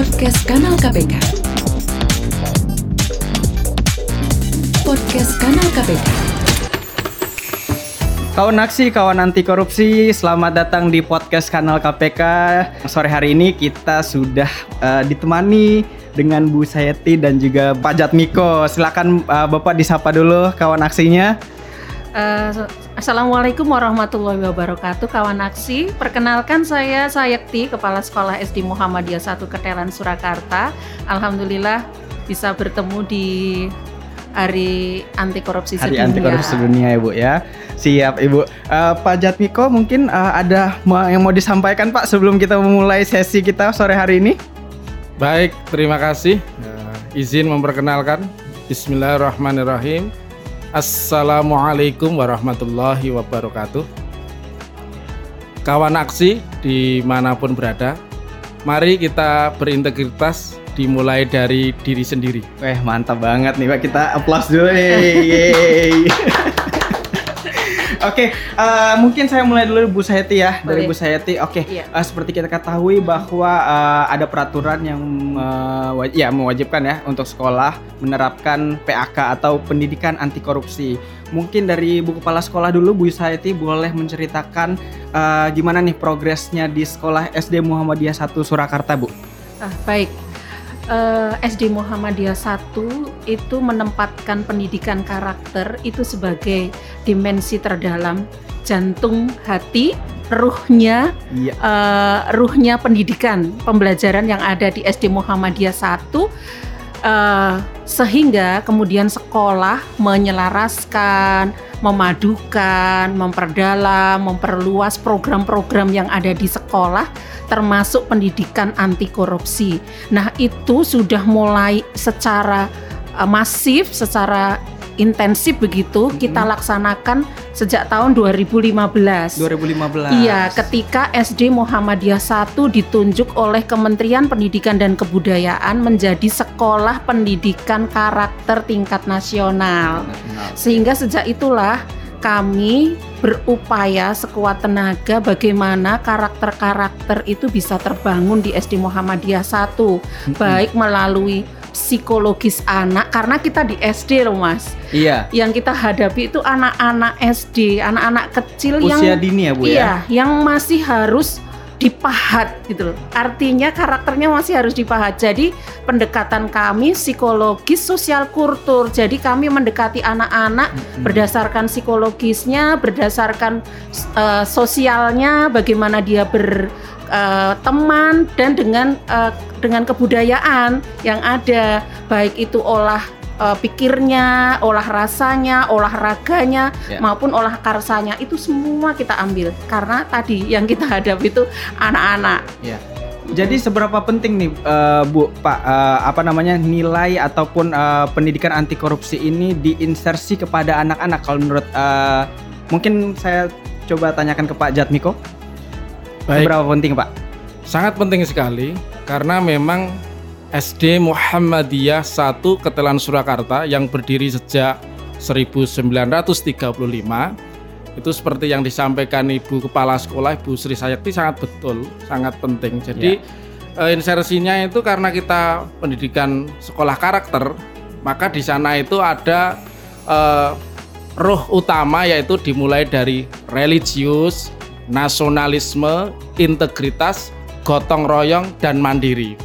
Podcast Kanal KPK. Podcast Kanal KPK. Kawan aksi, kawan anti korupsi, selamat datang di podcast kanal KPK. Sore hari ini kita sudah uh, ditemani dengan Bu Sayeti dan juga Pak Jatmiko. Silakan uh, Bapak disapa dulu kawan aksinya. Uh, Assalamualaikum warahmatullahi wabarakatuh kawan aksi. Perkenalkan saya Sayekti Kepala Sekolah SD Muhammadiyah 1 Ketelan Surakarta. Alhamdulillah bisa bertemu di Hari Anti Korupsi Hari Anti Korupsi Sedunia Ibu ya. Siap Ibu. Uh, Pak Jatmiko mungkin uh, ada yang mau disampaikan Pak sebelum kita memulai sesi kita sore hari ini? Baik terima kasih. Uh, Izin memperkenalkan. Bismillahirrahmanirrahim Assalamualaikum warahmatullahi wabarakatuh. Kawan aksi di mana pun berada Mari kita berintegritas dimulai dari diri sendiri. Weh mantap banget nih Pak. Kita aplaus dulu Oke, okay, uh, eh, mungkin saya mulai dulu Bu Sayeti ya Boleh. dari Bu Sayeti. Oke, okay, iya. uh, seperti kita ketahui bahwa uh, ada peraturan yang uh, ya mewajibkan ya untuk sekolah menerapkan PAK atau pendidikan anti korupsi. Mungkin dari Bu Kepala Sekolah dulu Bu Sayeti boleh menceritakan uh, gimana nih progresnya di sekolah SD Muhammadiyah 1 Surakarta, Bu. Ah, baik eh, SD Muhammadiyah 1 itu menempatkan pendidikan karakter itu sebagai dimensi terdalam jantung hati ruhnya iya. uh, ruhnya pendidikan pembelajaran yang ada di SD Muhammadiyah 1 uh, eh, sehingga kemudian sekolah menyelaraskan memadukan, memperdalam, memperluas program-program yang ada di sekolah termasuk pendidikan anti korupsi. Nah, itu sudah mulai secara uh, masif, secara intensif begitu hmm. kita laksanakan sejak tahun 2015. 2015. Iya, ketika SD Muhammadiyah 1 ditunjuk oleh Kementerian Pendidikan dan Kebudayaan menjadi sekolah pendidikan karakter tingkat nasional. Sehingga sejak itulah kami berupaya sekuat tenaga bagaimana karakter-karakter itu bisa terbangun di SD Muhammadiyah 1 hmm. baik melalui psikologis anak karena kita di SD loh Mas. Iya. Yang kita hadapi itu anak-anak SD, anak-anak kecil Usia yang dini ya Bu ya? iya, ya. yang masih harus dipahat gitu loh. Artinya karakternya masih harus dipahat. Jadi pendekatan kami psikologis sosial kultur. Jadi kami mendekati anak-anak hmm. berdasarkan psikologisnya, berdasarkan uh, sosialnya, bagaimana dia berteman uh, dan dengan uh, dengan kebudayaan yang ada, baik itu olah uh, pikirnya, olah rasanya, olah raganya yeah. maupun olah karsanya itu semua kita ambil karena tadi yang kita hadapi itu anak-anak. Yeah. Jadi seberapa penting nih uh, Bu Pak uh, apa namanya nilai ataupun uh, pendidikan anti korupsi ini diinsersi kepada anak-anak kalau menurut uh, mungkin saya coba tanyakan ke Pak Jatmiko. Baik. Seberapa penting Pak? Sangat penting sekali karena memang SD Muhammadiyah 1 Ketelan Surakarta yang berdiri sejak 1935 itu seperti yang disampaikan Ibu Kepala Sekolah Ibu Sri Sayakti sangat betul, sangat penting. Jadi ya. insersinya itu karena kita pendidikan sekolah karakter, maka di sana itu ada uh, roh utama yaitu dimulai dari religius, nasionalisme, integritas, gotong royong dan mandiri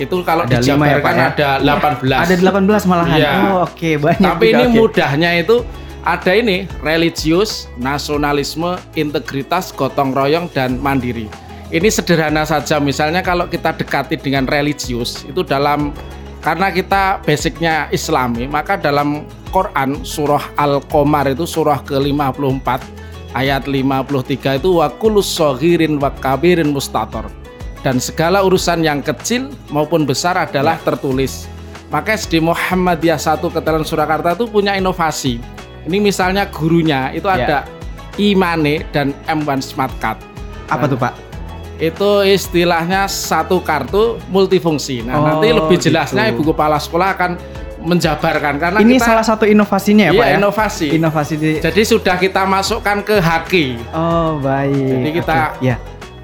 itu kalau ada dijabarkan ya, ya? ada 18. Ya, ada 18 malahan. Ya. Oh, oke, okay, banyak. Tapi juga, ini okay. mudahnya itu ada ini religius, nasionalisme, integritas, gotong royong dan mandiri. Ini sederhana saja misalnya kalau kita dekati dengan religius itu dalam karena kita basicnya Islami, maka dalam Quran surah Al-Qamar itu surah ke-54 ayat 53 itu wa kullu saghirin wa kabirin mustator dan segala urusan yang kecil maupun besar adalah ya. tertulis. Maka SD Muhammadiyah 1 Ketelan Surakarta itu punya inovasi. Ini misalnya gurunya itu ya. ada Imane dan M1 Smart Card. Apa tuh Pak? Itu istilahnya satu kartu multifungsi. Nah, oh, nanti lebih jelasnya gitu. Ibu Kepala Sekolah akan menjabarkan karena ini kita, salah satu inovasinya ya, iya, Pak ya. Inovasi. Inovasi. Di... Jadi sudah kita masukkan ke haki. Oh baik. Jadi kita okay. ya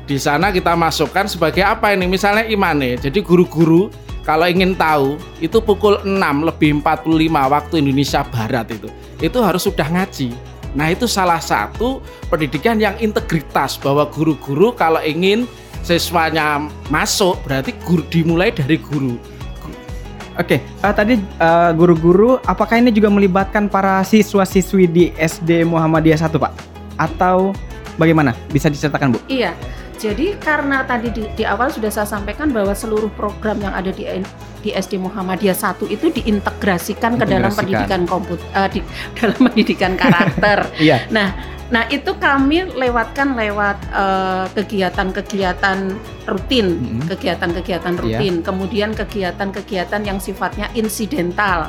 Di sana kita masukkan sebagai apa ini? Misalnya imane. Jadi guru-guru kalau ingin tahu itu pukul 6 lebih 45 waktu Indonesia Barat itu. Itu harus sudah ngaji. Nah, itu salah satu pendidikan yang integritas bahwa guru-guru kalau ingin siswanya masuk berarti guru dimulai dari guru. Oke, uh, tadi uh, guru-guru, apakah ini juga melibatkan para siswa-siswi di SD Muhammadiyah 1, Pak? Atau bagaimana? Bisa diceritakan, Bu? Iya. Jadi karena tadi di, di awal sudah saya sampaikan bahwa seluruh program yang ada di di SD Muhammadiyah 1 itu diintegrasikan ke dalam pendidikan komputer uh, di dalam pendidikan karakter. Iya. Nah, Nah itu kami lewatkan lewat eh, kegiatan-kegiatan uh, rutin, kegiatan-kegiatan mm -hmm. rutin, yeah. kemudian kegiatan-kegiatan yang sifatnya insidental,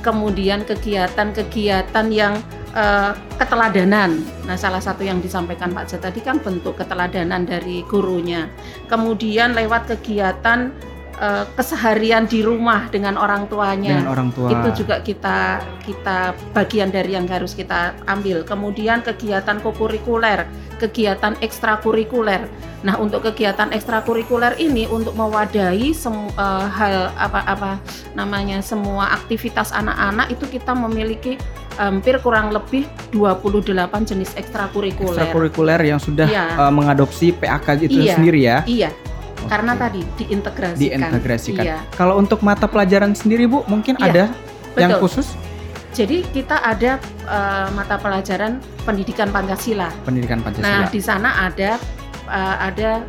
kemudian kegiatan-kegiatan yang uh, keteladanan. Nah salah satu yang disampaikan Pak Jat tadi kan bentuk keteladanan dari gurunya. Kemudian lewat kegiatan uh, keseharian di rumah dengan orang tuanya. Dengan orang tua. Itu juga kita kita bagian dari yang harus kita ambil. Kemudian kegiatan kokurikuler, kegiatan ekstrakurikuler. Nah, untuk kegiatan ekstrakurikuler ini untuk mewadahi sem, uh, hal apa-apa namanya semua aktivitas anak-anak itu kita memiliki hampir kurang lebih 28 jenis ekstrakurikuler. Ekstrakurikuler yang sudah ya. uh, mengadopsi PAK itu iya, sendiri ya. Iya karena tadi diintegrasikan. Diintegrasikan. Iya. Kalau untuk mata pelajaran sendiri Bu, mungkin iya, ada betul. yang khusus? Jadi kita ada uh, mata pelajaran pendidikan Pancasila. Pendidikan Pancasila. Nah, di sana ada uh, ada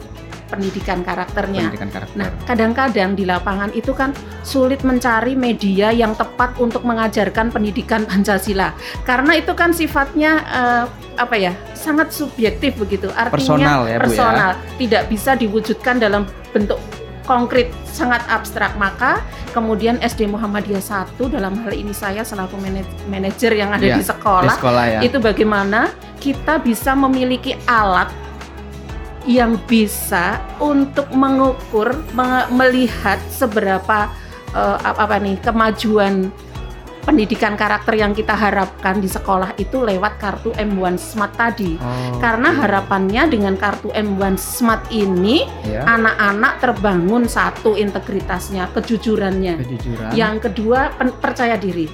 pendidikan karakternya. Pendidikan karakter. Nah, kadang-kadang di lapangan itu kan sulit mencari media yang tepat untuk mengajarkan pendidikan Pancasila. Karena itu kan sifatnya uh, apa ya? sangat subjektif begitu. Artinya personal ya, personal, Bu ya. tidak bisa diwujudkan dalam bentuk konkret sangat abstrak maka kemudian SD Muhammadiyah 1 dalam hal ini saya selaku manajer yang ada ya, di sekolah, di sekolah ya. itu bagaimana kita bisa memiliki alat yang bisa untuk mengukur melihat seberapa uh, apa nih kemajuan pendidikan karakter yang kita harapkan di sekolah itu lewat kartu M1 Smart tadi. Oh, Karena okay. harapannya dengan kartu M1 Smart ini anak anak-anak terbangun satu integritasnya, kejujurannya. Kejujuran. Yang kedua percaya diri.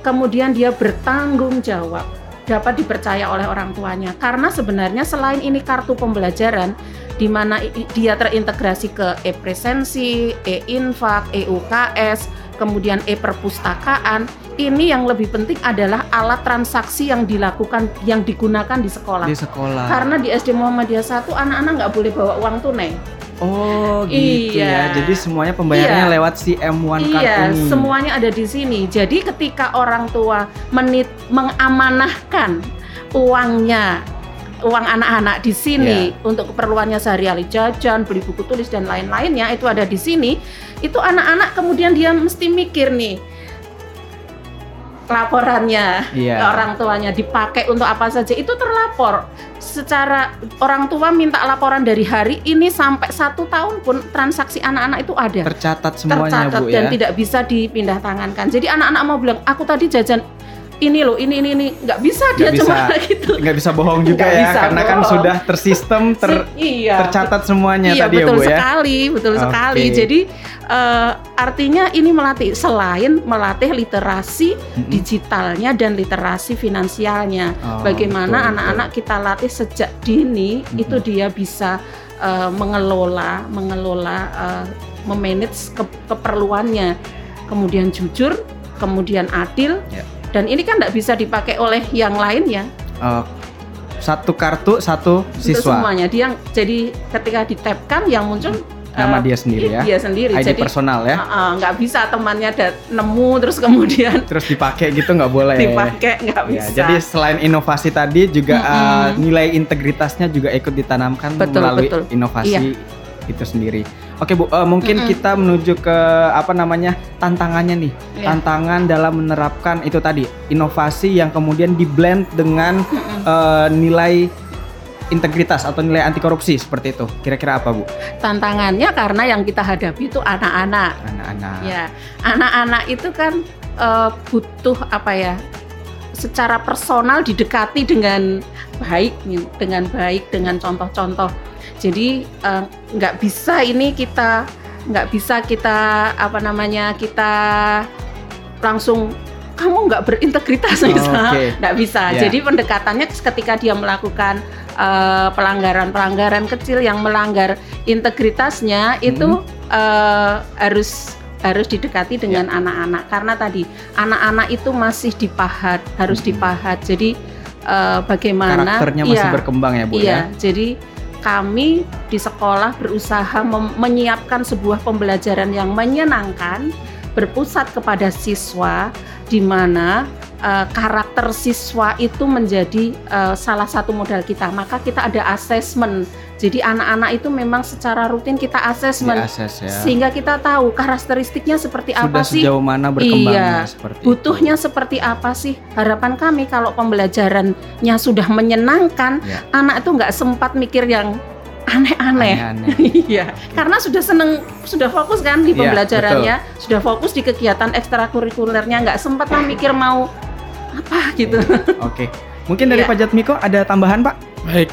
Kemudian dia bertanggung jawab dapat dipercaya oleh orang tuanya karena sebenarnya selain ini kartu pembelajaran di mana dia terintegrasi ke e-presensi, e-infak, e-UKS, kemudian e-perpustakaan ini yang lebih penting adalah alat transaksi yang dilakukan yang digunakan di sekolah. Di sekolah. Karena di SD Muhammadiyah 1 anak-anak nggak boleh bawa uang tunai. Oh gitu ya. iya. ya. Jadi semuanya pembayarannya iya. lewat si M1 iya, card ini. Iya, semuanya ada di sini. Jadi ketika orang tua menit mengamanahkan uangnya uang anak-anak di sini yeah. untuk keperluannya sehari-hari jajan, beli buku tulis dan lain-lainnya itu ada di sini. Itu anak-anak kemudian dia mesti mikir nih, laporannya yeah. orang tuanya dipakai untuk apa saja itu terlapor secara orang tua minta laporan dari hari ini sampai satu tahun pun transaksi anak-anak itu ada tercatat semuanya tercatat bu dan ya? tidak bisa dipindah tangankan jadi anak-anak mau bilang aku tadi jajan ini loh ini ini ini. Nggak bisa dia gak cuma bisa, gitu. Nggak bisa bohong juga gak ya karena kan bohong. kan sudah tersistem ter iya, tercatat semuanya iya, tadi ya bu ya? sekali betul okay. sekali. Jadi uh, artinya ini melatih selain melatih literasi mm-hmm. digitalnya dan literasi finansialnya. Oh, bagaimana anak-anak kita latih sejak dini mm-hmm. itu dia bisa uh, mengelola mengelola uh, memanage ke- keperluannya. Kemudian jujur kemudian adil yeah dan ini kan tidak bisa dipakai oleh yang lain ya. Uh, satu kartu satu siswa. Untuk semuanya dia jadi ketika ditapkan yang muncul nama uh, dia sendiri ya. Dia sendiri. ID jadi personal ya. Nggak uh, uh, bisa temannya ada nemu terus kemudian terus dipakai gitu nggak boleh. dipakai nggak ya, bisa. jadi selain inovasi tadi juga mm -hmm. uh, nilai integritasnya juga ikut ditanamkan betul, melalui betul. inovasi iya. itu sendiri. Oke Bu, uh, mungkin mm -hmm. kita menuju ke apa namanya tantangannya nih, yeah. tantangan dalam menerapkan itu tadi inovasi yang kemudian diblend dengan mm -hmm. uh, nilai integritas atau nilai anti korupsi seperti itu. Kira-kira apa Bu? Tantangannya karena yang kita hadapi itu anak-anak. Anak-anak. Ya, anak-anak itu kan uh, butuh apa ya? Secara personal didekati dengan baik, dengan baik, dengan contoh-contoh Jadi nggak bisa ini kita nggak bisa kita apa namanya kita langsung kamu nggak berintegritas Oh, misalnya oke. nggak bisa. Ya. Jadi pendekatannya ketika dia melakukan eh, pelanggaran-pelanggaran kecil yang melanggar integritasnya itu eh, harus harus didekati dengan Ya. anak-anak karena tadi anak-anak itu masih dipahat harus Mhm. dipahat. Jadi eh, bagaimana Karakternya masih iya, berkembang ya Bu Iya, ya. jadi kami di sekolah berusaha menyiapkan sebuah pembelajaran yang menyenangkan, berpusat kepada siswa, di mana eh, karakter siswa itu menjadi eh, salah satu modal kita. Maka kita ada asesmen. Jadi anak-anak itu memang secara rutin kita asesmen, ya. sehingga kita tahu karakteristiknya seperti apa Sudah sih sejauh mana berkembangnya Iya, seperti itu. butuhnya seperti apa sih harapan kami kalau pembelajarannya sudah menyenangkan Ya. anak itu nggak sempat mikir yang aneh-aneh iya karena sudah seneng sudah fokus kan di Iya, pembelajarannya sudah fokus di kegiatan ekstrakurikulernya nggak sempat lah mikir mau apa gitu Oke. Mungkin dari Iya. Pak Jatmiko ada tambahan Pak? Baik.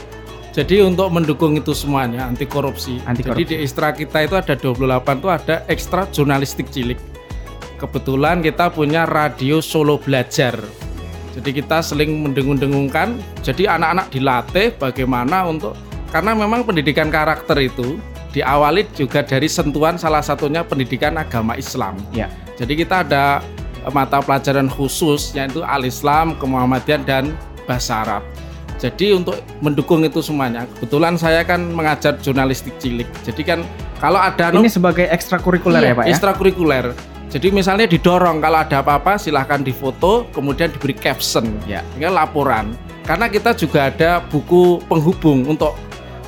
Jadi untuk mendukung itu semuanya anti korupsi. Anti korupsi. Jadi di ekstra kita itu ada 28 itu ada ekstra jurnalistik cilik. Kebetulan kita punya radio Solo Belajar. Jadi kita seling mendengung-dengungkan. Jadi anak-anak dilatih bagaimana untuk karena memang pendidikan karakter itu diawali juga dari sentuhan salah satunya pendidikan agama Islam. Ya. Jadi kita ada mata pelajaran khusus yaitu Al-Islam, Kemuhamadian dan bahasa Arab. Jadi untuk mendukung itu semuanya, kebetulan saya kan mengajar jurnalistik cilik. Jadi kan kalau ada Ini sebagai ekstrakurikuler Iya, ya Pak ya? ekstrakurikuler. Jadi misalnya didorong kalau ada apa-apa silahkan difoto, kemudian diberi caption, Ya. ya laporan. Karena kita juga ada buku penghubung untuk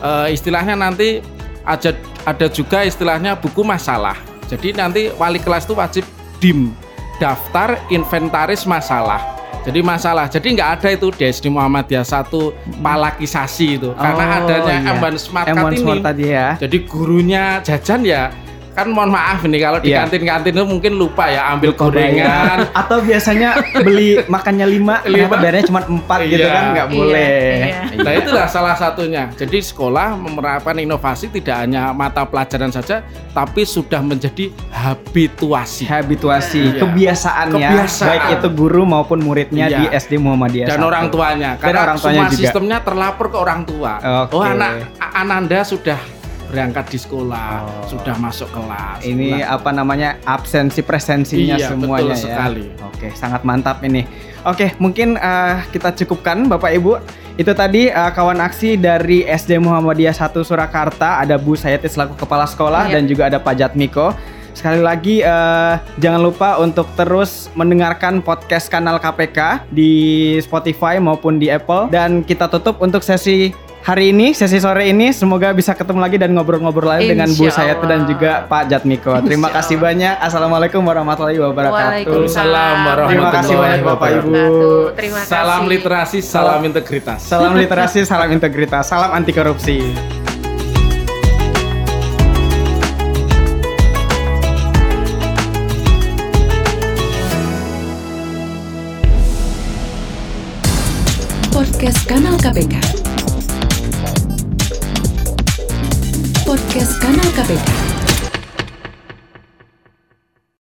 eh, istilahnya nanti ada ada juga istilahnya buku masalah. Jadi nanti wali kelas itu wajib dim daftar inventaris masalah. Jadi masalah. Jadi nggak ada itu di SD Muhammadiyah satu palakisasi itu karena Oh, adanya iya. Emban Smart Card M1 ini. Smart tadi ya. Jadi gurunya jajan ya kan mohon maaf ini kalau di Iya. kantin-kantin itu mungkin lupa ya ambil Lupa gorengan. Atau biasanya beli makannya lima, Lima. bayarnya cuma empat gitu Iya. kan nggak Iya, boleh. iya. Nah itulah salah satunya. Jadi sekolah menerapkan inovasi tidak hanya mata pelajaran saja, tapi sudah menjadi habituasi. Habituasi, Iya. kebiasaannya, Kebiasaan. baik itu guru maupun muridnya Iya. di SD Muhammadiyah. Dan 1. orang tuanya, Dan karena orang tuanya semua juga. sistemnya terlapor ke orang tua. Oke. Oh anak Ananda sudah berangkat di sekolah, Oh. sudah masuk kelas. Ini Nah, apa namanya absensi presensinya Iya, semuanya betul ya. sekali. Oke, sangat mantap ini. Oke, mungkin eh, kita cukupkan Bapak Ibu. Itu tadi eh, kawan aksi dari SD Muhammadiyah 1 Surakarta, ada Bu Sayati selaku kepala sekolah Iya. dan juga ada Pak Jatmiko. Sekali lagi eh, jangan lupa untuk terus mendengarkan podcast kanal KPK di Spotify maupun di Apple dan kita tutup untuk sesi hari ini, sesi sore ini semoga bisa ketemu lagi dan ngobrol-ngobrol lagi dengan Bu Sayati dan juga Pak Jatmiko. Terima Insya kasih Allah. banyak. Assalamualaikum warahmatullahi wabarakatuh. Waalaikumsalam warahmatullahi Terima kasih banyak Bapak Ibu. Wabarakatuh. terima kasih Salam literasi, salam integritas. Salam literasi, salam integritas, salam anti korupsi. Podcast Kanal KPK. Podcast Kanal KPK.